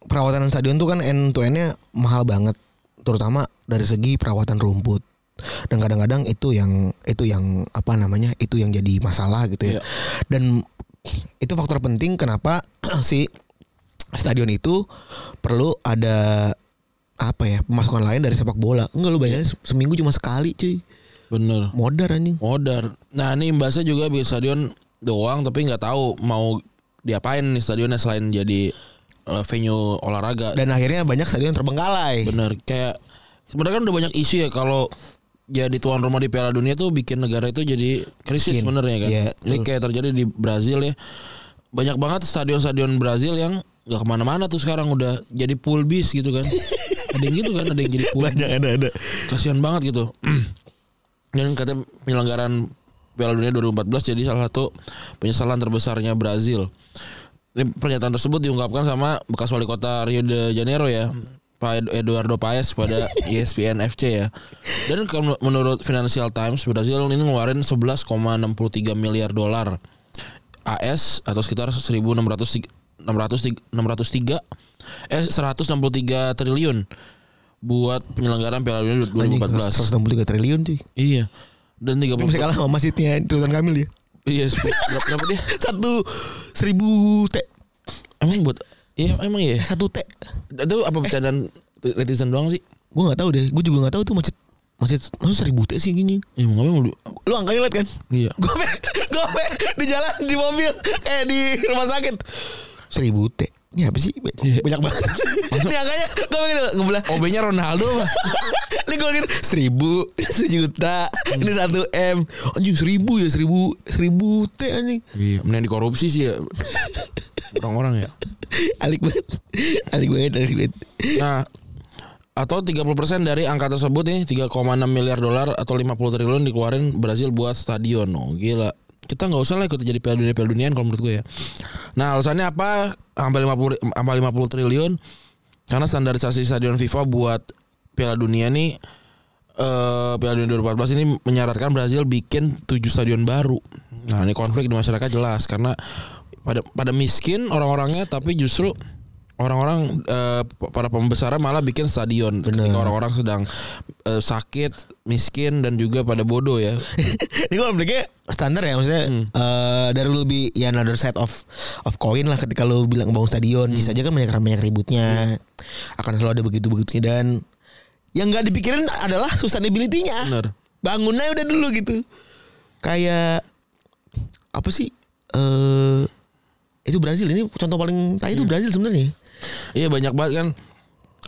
perawatan stadion tuh kan end to endnya mahal banget, terutama dari segi perawatan rumput. Dan kadang-kadang itu yang itu yang apa namanya itu yang jadi masalah gitu ya. Iya. Dan itu faktor penting kenapa si stadion itu perlu ada apa ya pemasukan lain dari sepak bola. Enggak lu bayangin se- seminggu cuma sekali cuy. Bener. Modar anjing. Modar. Nah ini imbasnya juga bikin stadion doang tapi nggak tahu mau diapain nih stadionnya selain jadi eh, venue olahraga. Dan akhirnya banyak stadion terbengkalai. Bener. Kayak sebenarnya kan udah banyak isu ya kalau jadi tuan rumah di Piala Dunia tuh bikin negara itu jadi krisis Miskin. bener ya kan. Iya, Ini kayak terjadi di Brazil ya. Banyak banget stadion-stadion Brazil yang nggak ke mana-mana tuh sekarang udah jadi pool bis gitu kan. ada yang gitu kan, ada yang jadi pool. Banyak ada ada. Kasihan banget gitu. Dan katanya penyelenggaraan Piala Dunia 2014 jadi salah satu penyesalan terbesarnya Brazil. Ini pernyataan tersebut diungkapkan sama bekas wali kota Rio de Janeiro ya, Pak Ed- Eduardo Paes pada ESPN FC ya. Dan menurut Financial Times, Brazil ini ngeluarin 11,63 miliar dolar AS atau sekitar 1600 600 603 eh 163 triliun buat penyelenggaraan Piala Dunia Anjing 2014. 163 triliun cuy. Iya. Dan 30 Tapi masih kalah sama masjidnya Sultan Kamil ya. Iya, berapa, dia? Satu seribu T. Emang buat Iya, emang iya. Satu T. Itu apa bercandaan netizen doang sih? Gue nggak tahu deh. Gue juga nggak tahu tuh masjid masjid maksud seribu T sih gini. Ya mau ngapain mau du- Lu angkanya liat kan? Iya. Gue gue di jalan di mobil kayak di rumah sakit. Seribu T. Ini apa sih? Iya. Banyak banget. Ini angkanya gue gitu ngebelah. OB-nya Ronaldo mah. Ini gue gitu seribu, sejuta, ini satu m, anjing seribu ya seribu, seribu t anjing, Iya, mending dikorupsi sih ya. Orang-orang ya. alik banget, alik banget, alik banget. Nah, atau 30% dari angka tersebut nih 3,6 miliar dolar atau 50 triliun dikeluarin Brazil buat stadion. Oh, gila. Kita nggak usah lah ikut jadi Piala Dunia Piala Duniaan kalau menurut gue ya. Nah, alasannya apa? Sampai 50 sampai 50 triliun karena standarisasi stadion FIFA buat Piala Dunia nih eh Piala Dunia 2014 ini menyarankan Brazil bikin 7 stadion baru. Nah, ini konflik di masyarakat jelas karena pada pada miskin orang-orangnya tapi justru orang-orang eh, para pembesarnya malah bikin stadion. Ketika orang-orang sedang eh, sakit, miskin dan juga pada bodoh ya. Ini pikir standar ya maksudnya eh there will be ya another side of of coin lah ketika lo bilang bangun stadion. Bisa aja kan banyak banyak ributnya. Akan selalu ada begitu begitunya dan yang nggak dipikirin adalah sustainability-nya. Bener. bangunnya udah dulu gitu. Kayak apa sih eh itu Brazil. Ini contoh paling tai itu Brazil sebenarnya Iya banyak banget kan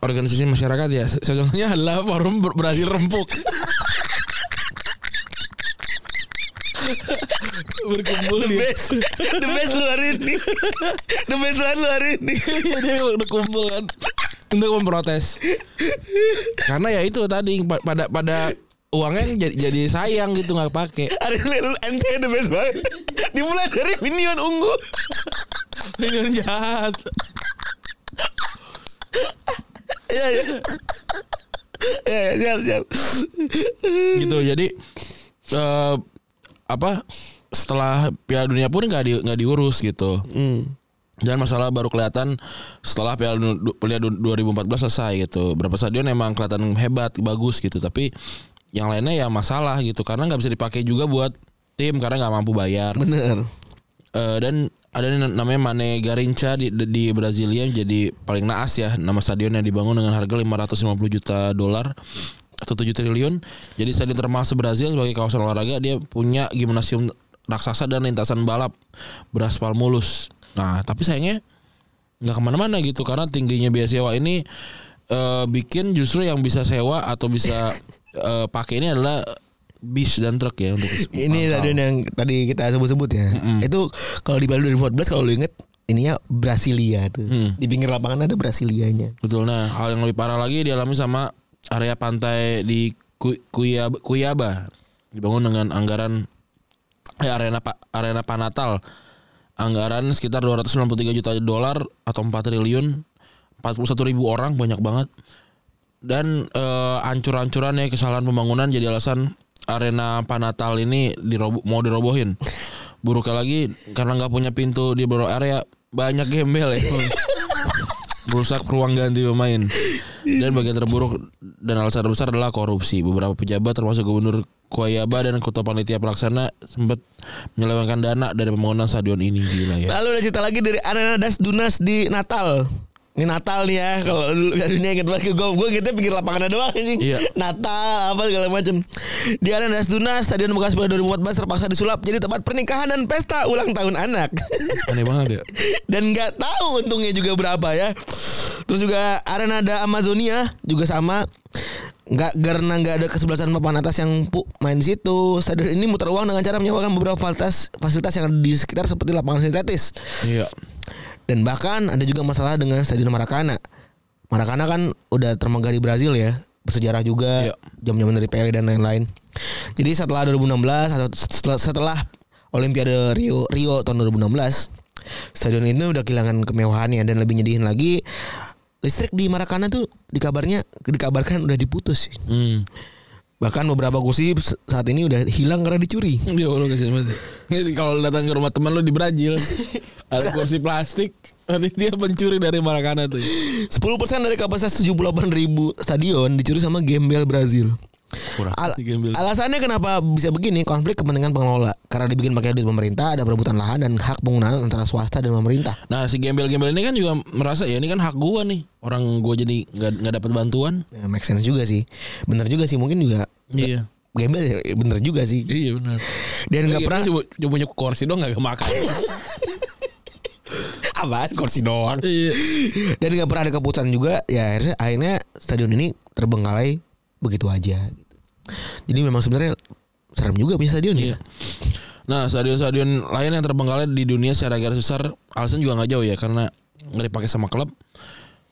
organisasi masyarakat ya. Salah satunya adalah forum Ber- Brazil rempuk. Berkumpul the dia. best the best lu hari ini the best banget lu hari ini Iya, dia udah kumpul kan untuk memprotes. Karena ya itu tadi pa- pada pada uangnya jadi, jadi sayang gitu nggak pakai. hari ini ente the best banget dimulai dari minion ungu Ini jahat. Ya ya ya siap siap. Gitu jadi eh apa setelah Piala Dunia pun nggak di, nggak diurus gitu. Dan masalah baru kelihatan setelah Piala Du- Piala Du- 2014 selesai gitu. Berapa stadion emang kelihatan hebat bagus gitu. Tapi yang lainnya ya masalah gitu. Karena nggak bisa dipakai juga buat tim karena nggak mampu bayar. Bener Eh, dan ada namanya Mane Garincha di, di Brasilia jadi paling naas ya nama stadion yang dibangun dengan harga 550 juta dolar atau 7 triliun. Jadi stadion termahal se-Brazil sebagai kawasan olahraga dia punya gimnasium raksasa dan lintasan balap beraspal mulus. Nah tapi sayangnya nggak ke mana-mana gitu karena tingginya biaya sewa ini eh, bikin justru yang bisa sewa atau bisa eh, pakai ini adalah bis dan truk ya untuk ini stadion yang tadi kita sebut-sebut ya. Itu kalau di Piala 2014 kalau lu inget ininya Brasilia tuh. Hmm. di pinggir lapangan ada Brasilianya. Betul. Nah, hal yang lebih parah lagi dialami sama area pantai di Ku- Kuyaba, Kuyaba. Dibangun dengan anggaran eh, arena pa- arena Panatal. Anggaran sekitar 293 juta dolar atau 4 triliun. 41 ribu orang banyak banget. Dan eh, ancur-ancuran ya kesalahan pembangunan jadi alasan arena Panatal ini dirobo, mau dirobohin. Buruknya lagi karena nggak punya pintu di beberapa area banyak gembel ya. Merusak ruang ganti pemain. Dan bagian terburuk dan alasan terbesar adalah korupsi. Beberapa pejabat termasuk gubernur Kuayaba dan ketua panitia pelaksana sempat menyelewengkan dana dari pembangunan stadion ini. Gila ya. Lalu ada cerita lagi dari Arena Das Dunas di Natal. Ini Natal nih ya kalau dunia inget lagi gue gue kita pikir lapangannya doang anjing. Iya. Natal apa segala macam. Di Arena Das Dunas Stadion bekas pada 2014 terpaksa disulap jadi tempat pernikahan dan pesta ulang tahun anak. aneh banget ya dan nggak tahu untungnya juga berapa ya. Terus juga Arena ada Amazonia juga sama. Nggak karena nggak ada kesebelasan papan atas yang pu, main di situ. Stadion ini muter uang dengan cara menyewakan beberapa fasilitas fasilitas yang ada di sekitar seperti lapangan sintetis. iya Dan bahkan ada juga masalah dengan Stadion Maracana. Maracana kan udah termegah di Brazil ya, bersejarah juga, Iya. jam-jaman dari Pele dan lain-lain. Jadi setelah 2016 atau setelah, setelah Olimpiade Rio Rio tahun 2016, stadion ini udah kehilangan kemewahannya dan lebih nyedihin lagi listrik di Maracana tuh dikabarnya dikabarkan udah diputus. hmm. Bahkan beberapa kursi saat ini udah hilang karena dicuri. Ya Allah kasihan banget. Ini kalau datang ke rumah teman lu di Brazil ada kursi plastik, nanti dia pencuri dari Maracana tuh. 10% dari kapasitas 78 ribu stadion dicuri sama gembel Brazil. Kurang Al- alasannya kenapa bisa begini konflik kepentingan pengelola karena dibikin pakai duit pemerintah ada perebutan lahan dan hak penggunaan antara swasta dan pemerintah Nah si gembel-gembel ini kan juga merasa ya ini kan hak gua nih orang gua jadi nggak dapat bantuan. ya, make sense juga sih bener juga sih mungkin juga Iya. gembel ya, bener juga sih Iya benar. dan nggak pernah cuma, cuma punya kursi doang nggak makan. apaan kursi doang iya. dan nggak pernah ada keputusan juga ya akhirnya akhirnya stadion ini terbengkalai begitu aja. Gitu. jadi memang sebenarnya serem juga punya stadion ya. Iya. Nah stadion-stadion lain yang terbengkalai di dunia secara garis besar alasan juga nggak jauh ya karena nggak dipakai sama klub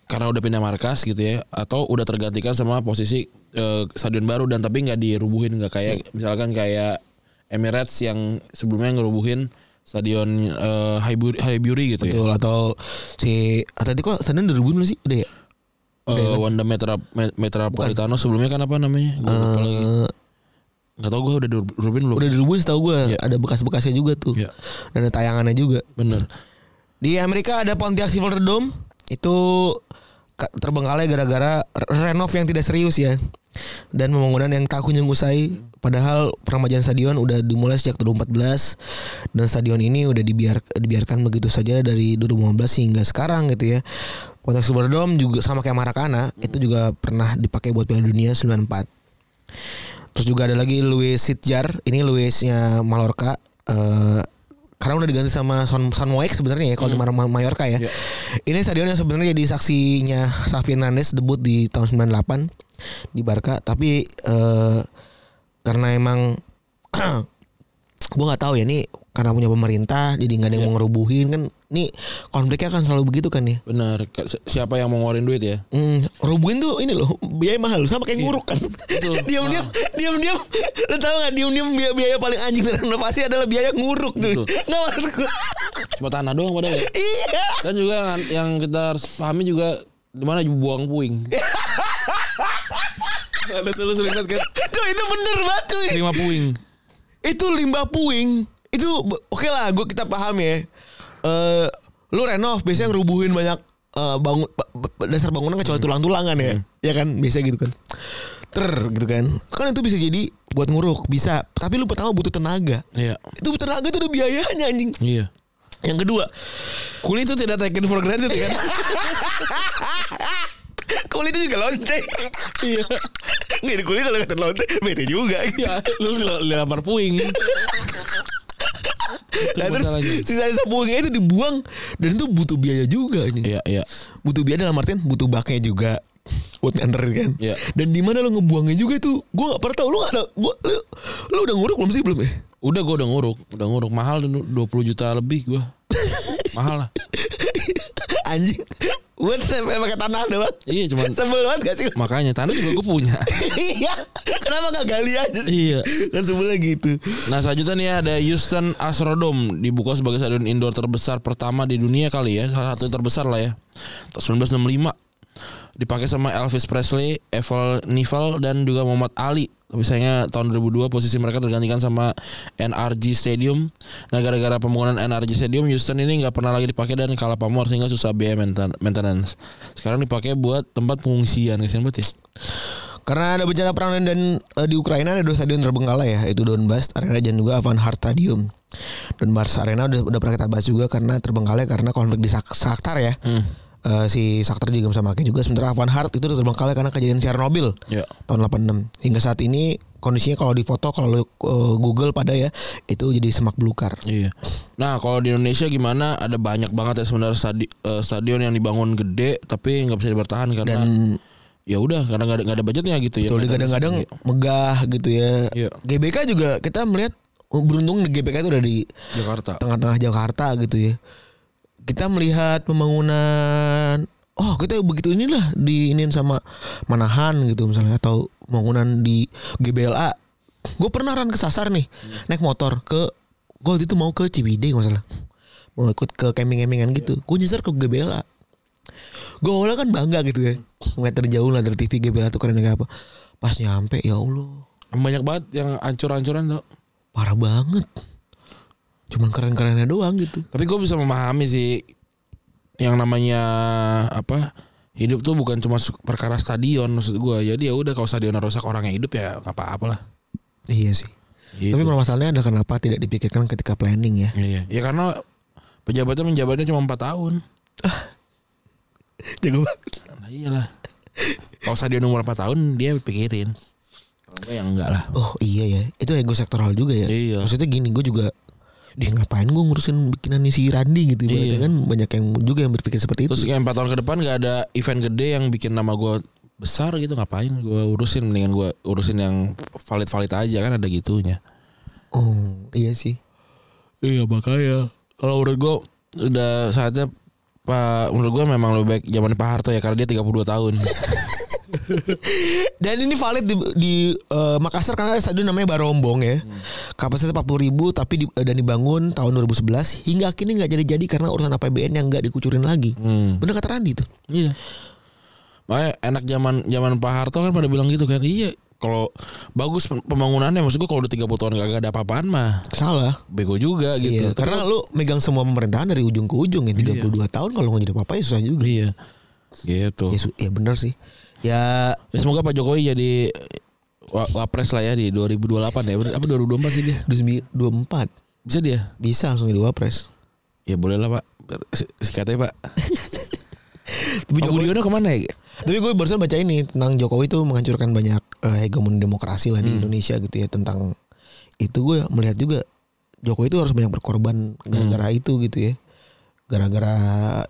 karena udah pindah markas gitu ya atau udah tergantikan sama posisi eh, stadion baru dan tapi nggak dirubuhin nggak kayak misalkan kayak Emirates yang sebelumnya ngerubuhin stadion eh, Highbury, Highbury gitu ya. Betul atau si Atletico stadion 2000 belum sih? Udah ya Eh, Wanda Metra, Me- Metropolitano sebelumnya kan apa namanya? Gua lupa lagi. Eh, nggak tau gue udah dirubin belum? udah dirubuhin setahu gue Iya. ada bekas-bekasnya juga tuh. Iya. dan ada tayangannya juga. Bener. Di Amerika ada Pontiac Silverdome itu ka- terbengkalai gara-gara re- renov yang tidak serius ya. Dan pembangunan yang tak kunjung usai. Padahal peremajaan stadion udah dimulai sejak 2014 dan stadion ini udah dibiar, dibiarkan begitu saja dari 2015 hingga sekarang gitu ya Pontiac Silverdome juga sama kayak Maracana itu juga pernah dipakai buat Piala Dunia 94 Terus juga ada lagi Luis Sitjar, ini Luisnya Mallorca. eh karena udah diganti sama Son Son Moek sebenarnya ya kalau di Mar- Mallorca ya. Iya. Ini stadion yang sebenarnya jadi saksinya Xavi Hernandez debut di tahun 98 di Barca, tapi eh karena emang gue nggak tahu ya nih karena punya pemerintah jadi nggak ada yang mau ngerubuhin kan nih konfliknya kan selalu begitu kan ya bener Si- siapa yang mau ngeluarin duit ya Hmm, rubuhin tuh ini loh biaya mahal sama kayak nguruk kan. Betul. diam-diam, diam-diam. Lo tau gak diam-diam biaya, biaya paling anjing dari renovasi adalah biaya nguruk tuh. Nggak maksud gue. cuma tanah doang padahal ya. iya. Dan juga yang- kita harus pahami juga di mana buang puing. Ada tuh lu sering lihat kan Tuh itu bener banget cuy. terima puing. Itu limbah puing. Itu oke lah, gue kita paham ya. Eh, lu renov biasanya ngerubuhin banyak eh, bangun ba- ba- dasar bangunan kecuali tulang-tulangan ya. Ya kan, biasa gitu kan. Ter gitu kan. Kan itu bisa jadi buat nguruk, bisa. Tapi lu pertama butuh tenaga. Iya. Itu tenaga itu udah biayanya anjing. Iya. Yang kedua, Kulit itu tidak taken for granted kan. kulit itu juga lonte. iya. Nggak kulit kalau kata lonte, bete juga. Ya, lu lu lempar puing. Nah, terus sisa-sisa buangnya itu dibuang dan itu butuh biaya juga anjing. Iya, iya. Butuh biaya dalam artian butuh baknya juga. Buat nganterin kan. Iya. Dan di mana lo ngebuangnya juga itu, gua gak pernah tahu. Lu gak ada, gua, lu, lu udah nguruk belum sih belum ya? Udah gua udah nguruk, udah nguruk mahal dulu 20 juta lebih gua. mahal lah. Anjing. Buat pakai tanah doang. Iya cuman Sebel banget gak sih? makanya tanah juga gue punya. Iya. Kenapa gak gali aja sih? iya. Kan sebelnya gitu. Nah selanjutnya nih ada Houston Astrodome dibuka sebagai stadion indoor terbesar pertama di dunia kali ya salah satu terbesar lah ya tahun 1965 dipakai sama Elvis Presley, Evel Knievel dan juga Muhammad Ali tapi sayangnya tahun 2002 posisi mereka tergantikan sama NRG Stadium nah gara-gara pembangunan NRG Stadium Houston ini nggak pernah lagi dipakai dan kalah pamor sehingga susah biaya mainten- maintenance sekarang dipakai buat tempat pengungsian kasihan banget ya Karena ada bencana perang dan eh, di Ukraina ada dua stadion terbengkalai ya, itu Donbas Arena dan juga Van Hart Stadium. Donbas Arena udah udah pernah kita bahas juga karena terbengkalai karena konflik di Sak- Shakhtar ya. Eh, si Shakhtar juga sama Makin juga sementara Van Hart itu udah terbengkalai karena kejadian Chernobyl ya tahun 86. Hingga saat ini kondisinya kalau di foto kalau lu eh, Google pada ya itu jadi semak belukar. Iya. Nah kalau di Indonesia gimana? Ada banyak banget ya sebenarnya stadi- eh, stadion yang dibangun gede tapi nggak bisa dipertahan karena Dan ya udah karena nggak ada, budgetnya gitu ya. Betul, ada kadang-kadang megah gitu ya. Iya. GBK juga kita melihat beruntung di GBK itu udah di Jakarta. tengah-tengah Jakarta gitu ya. Kita melihat pembangunan oh kita begitu inilah diinin sama Manahan gitu misalnya atau pembangunan di GBLA. Gue pernah ran kesasar nih naik motor ke gue waktu itu mau ke Ciwidey nggak salah mau ikut ke camping-campingan gitu. Gue nyasar ke GBLA. Gue awalnya kan bangga gitu ya ngeliat dari jauh lah dari TV GBLA tuh keren kayak apa. Pas nyampe ya Allah Banyak banget yang ancur-ancuran tuh. parah banget. Cuman keren-kerennya doang gitu. Tapi gue bisa memahami sih yang namanya apa hidup tuh bukan cuma perkara stadion maksud gue. Jadi ya udah kalau stadion rusak orang yang hidup ya nggak apa-apa lah. Iya sih. Gitu. Tapi permasalahannya adalah kenapa tidak dipikirkan ketika planning ya. Iya. Ya karena pejabatnya menjabatnya cuma 4 tahun. Jago banget. Nah iyalah. Kalau stadion umur 4 tahun dia pikirin. Kalau enggak ya enggak lah. Oh iya ya. Itu ego sektoral juga ya. Iya. Maksudnya gini gue juga dia ngapain gue ngurusin bikinannya si Randi gitu Iya. kan banyak yang juga yang berpikir seperti itu. Terus kayak 4 tahun ke depan gak ada event gede yang bikin nama gue besar gitu ngapain gue urusin mendingan gue urusin yang valid valid aja kan ada gitunya Oh iya sih. iya makanya kalau menurut gue udah saatnya pak menurut gue memang lebih baik zaman Pak Harto ya karena dia 32 tahun Dan ini valid di, di eh, Makassar karena ada stadion namanya Barombong ya. Kapasitas 40 ribu tapi di, dan dibangun tahun 2011 hingga kini nggak jadi-jadi karena urusan APBN yang nggak dikucurin lagi. hmm. Bener kata Randi tuh. iya makanya enak zaman zaman Pak Harto kan pada bilang gitu kan iya kalau bagus pem- pembangunannya maksud gue kalau udah 30 tahun gak ada apa-apaan mah Salah. bego juga gitu Iya, karena lu megang semua pemerintahan dari ujung ke ujung ya 32 tahun kalau nggak jadi apa-apa ya susah juga. iya gitu Ya, ya bener sih. Ya Ya semoga Pak Jokowi jadi wa- wapres lah ya di 2028 ya. Apa 2024 sih dia? 2024 Bisa dia? bisa langsung jadi wapres. Ya boleh lah Pak. Si- Sikatnya Pak. Tapi Pak Jokowi, Budiono ke mana ya? tapi gue barusan baca ini tentang Jokowi tuh menghancurkan banyak eh, hegemoni demokrasi lah di Hmm. Indonesia gitu ya tentang itu gue melihat juga Jokowi itu harus banyak berkorban gara-gara Hmm. itu gitu ya. Gara-gara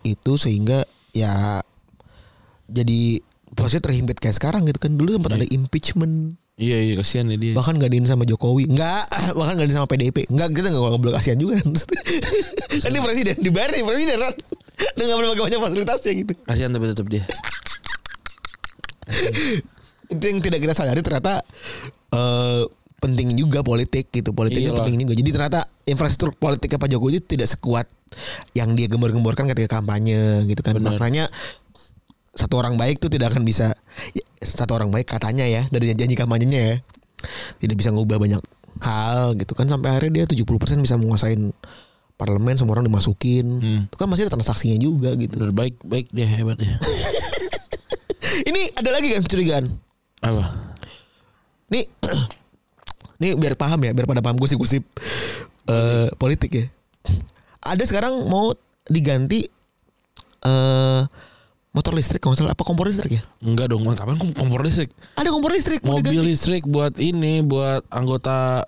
itu sehingga ya jadi posisi terhimpit kayak sekarang gitu kan. Dulu sempat ada impeachment. Iya iya kasihan ya dia. bahkan gak sama Jokowi. Enggak bahkan gak sama PDIP enggak kita gak ngobrol kasihan juga. Kan kan dia presiden dibayar nih presiden. Kan dia gak boleh pakai banyak fasilitasnya gitu. Kasihan tapi tetap dia. itu yang tidak kita sadari ternyata eh penting juga politik gitu. Politiknya Iyalah. penting juga. Jadi ternyata infrastruktur politiknya Pak Jokowi itu tidak sekuat yang dia gembor-gemborkan ketika kampanye gitu kan. Benar. makanya satu orang baik tuh tidak akan bisa ya, satu orang baik katanya ya dari janji kampanyenya ya tidak bisa ngubah banyak hal gitu kan sampai akhirnya dia 70% bisa menguasain parlemen semua orang dimasukin Hmm. itu kan masih ada transaksinya juga gitu Bener baik baik dia hebat ya. ini ada lagi kan kecurigaan Apa? Nih, nih biar paham ya, biar pada paham gosip-gosip eh politik ya. Ada sekarang mau diganti eh motor listrik kalau salah apa kompor listrik ya? Enggak dong, kapan kom- kompor listrik? Ada kompor listrik Mobil diganti. listrik buat ini buat anggota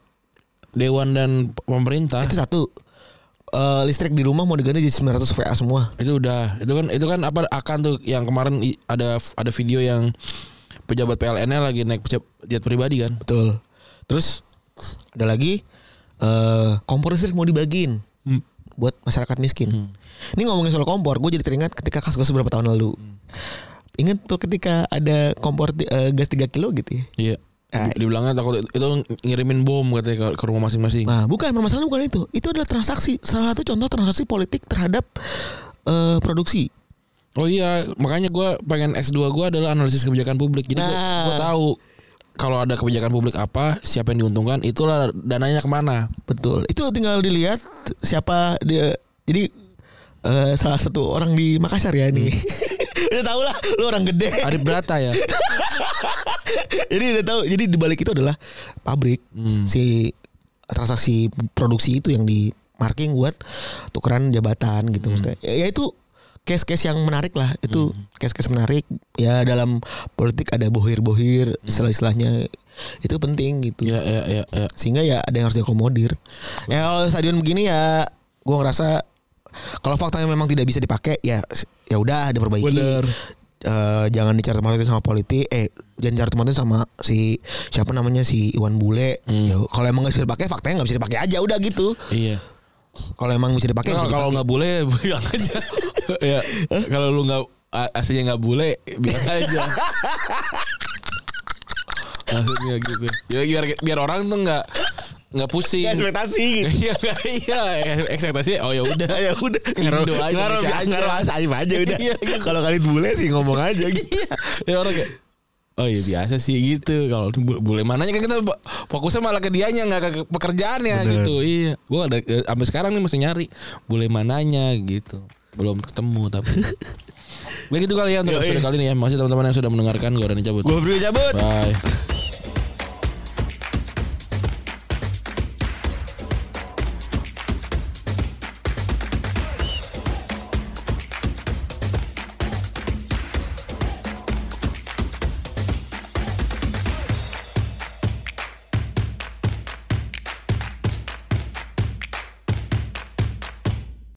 dewan dan pemerintah. Itu satu. Eh listrik di rumah mau diganti jadi 900 VA semua. itu udah itu kan itu kan apa akan tuh yang kemarin ada ada video yang pejabat PLN-nya lagi naik jet pribadi kan Betul. Terus ada lagi eh kompor listrik mau dibagiin. Buat masyarakat miskin. Hmm. Ini ngomongin soal kompor, gue jadi teringat ketika kasus beberapa tahun lalu. Hmm. Ingat tuh ketika ada kompor eh, gas 3 kilo gitu ya. Iya. Ah. Dibilangnya takut itu ngirimin bom katanya ke, rumah masing-masing. Nah, bukan permasalahan bukan itu. Itu adalah transaksi salah satu contoh transaksi politik terhadap eh, produksi. Oh iya, makanya gue pengen S2 gue adalah analisis kebijakan publik. Jadi gue Nah. tahu kalau ada kebijakan publik apa, siapa yang diuntungkan, itulah dananya ke mana. Betul. Itu tinggal dilihat siapa dia. Jadi eh, salah satu orang di Makassar ya nih. udah tau lah, lu orang gede. Arif Brata ya. jadi udah tahu. Jadi di balik itu adalah pabrik Hmm. si transaksi produksi itu yang di marking buat tukeran jabatan Hmm. gitu maksudnya. Ya, ya itu case-case yang menarik lah. Itu case-case menarik. Ya dalam politik ada bohir-bohir istilah-istilahnya itu penting gitu. Ya ya ya ya. Sehingga ya ada yang harus diakomodir. Ya kalau stadion begini ya gua ngerasa kalau faktanya memang tidak bisa dipakai ya ya udah diperbaiki. Bener. Eh, jangan dicari tematin sama politik eh jangan cari tematin sama si siapa namanya si Iwan Bule ya kalau emang nggak bisa dipakai faktanya nggak bisa dipakai aja udah gitu Iya. kalau emang bisa dipakai Kalau bisa kalau nggak boleh bilang aja. ya. Kalau lu nggak aslinya nggak boleh bilang aja. Maksudnya gitu. Ya biar biar orang tuh nggak nggak pusing. Ekspektasi gitu. Iya iya ekspektasi oh ya udah ya udah ngaruh ngaruh ngaruh asaib aja udah Iya, gitu. kalau kalian bule sih ngomong aja gitu Iya. Ya orang kayak Oh iya biasa sih gitu Kalau boleh mananya kan kita fokusnya malah ke dianya nggak ke pekerjaannya Bener. gitu. Iya. Gua ada eh, sampai sekarang nih masih nyari boleh mananya gitu. Belum ketemu tapi. Begitu kali ya untuk episode kali ini ya. Masih teman-teman yang sudah mendengarkan gue udah cabut. gue cabut Bye.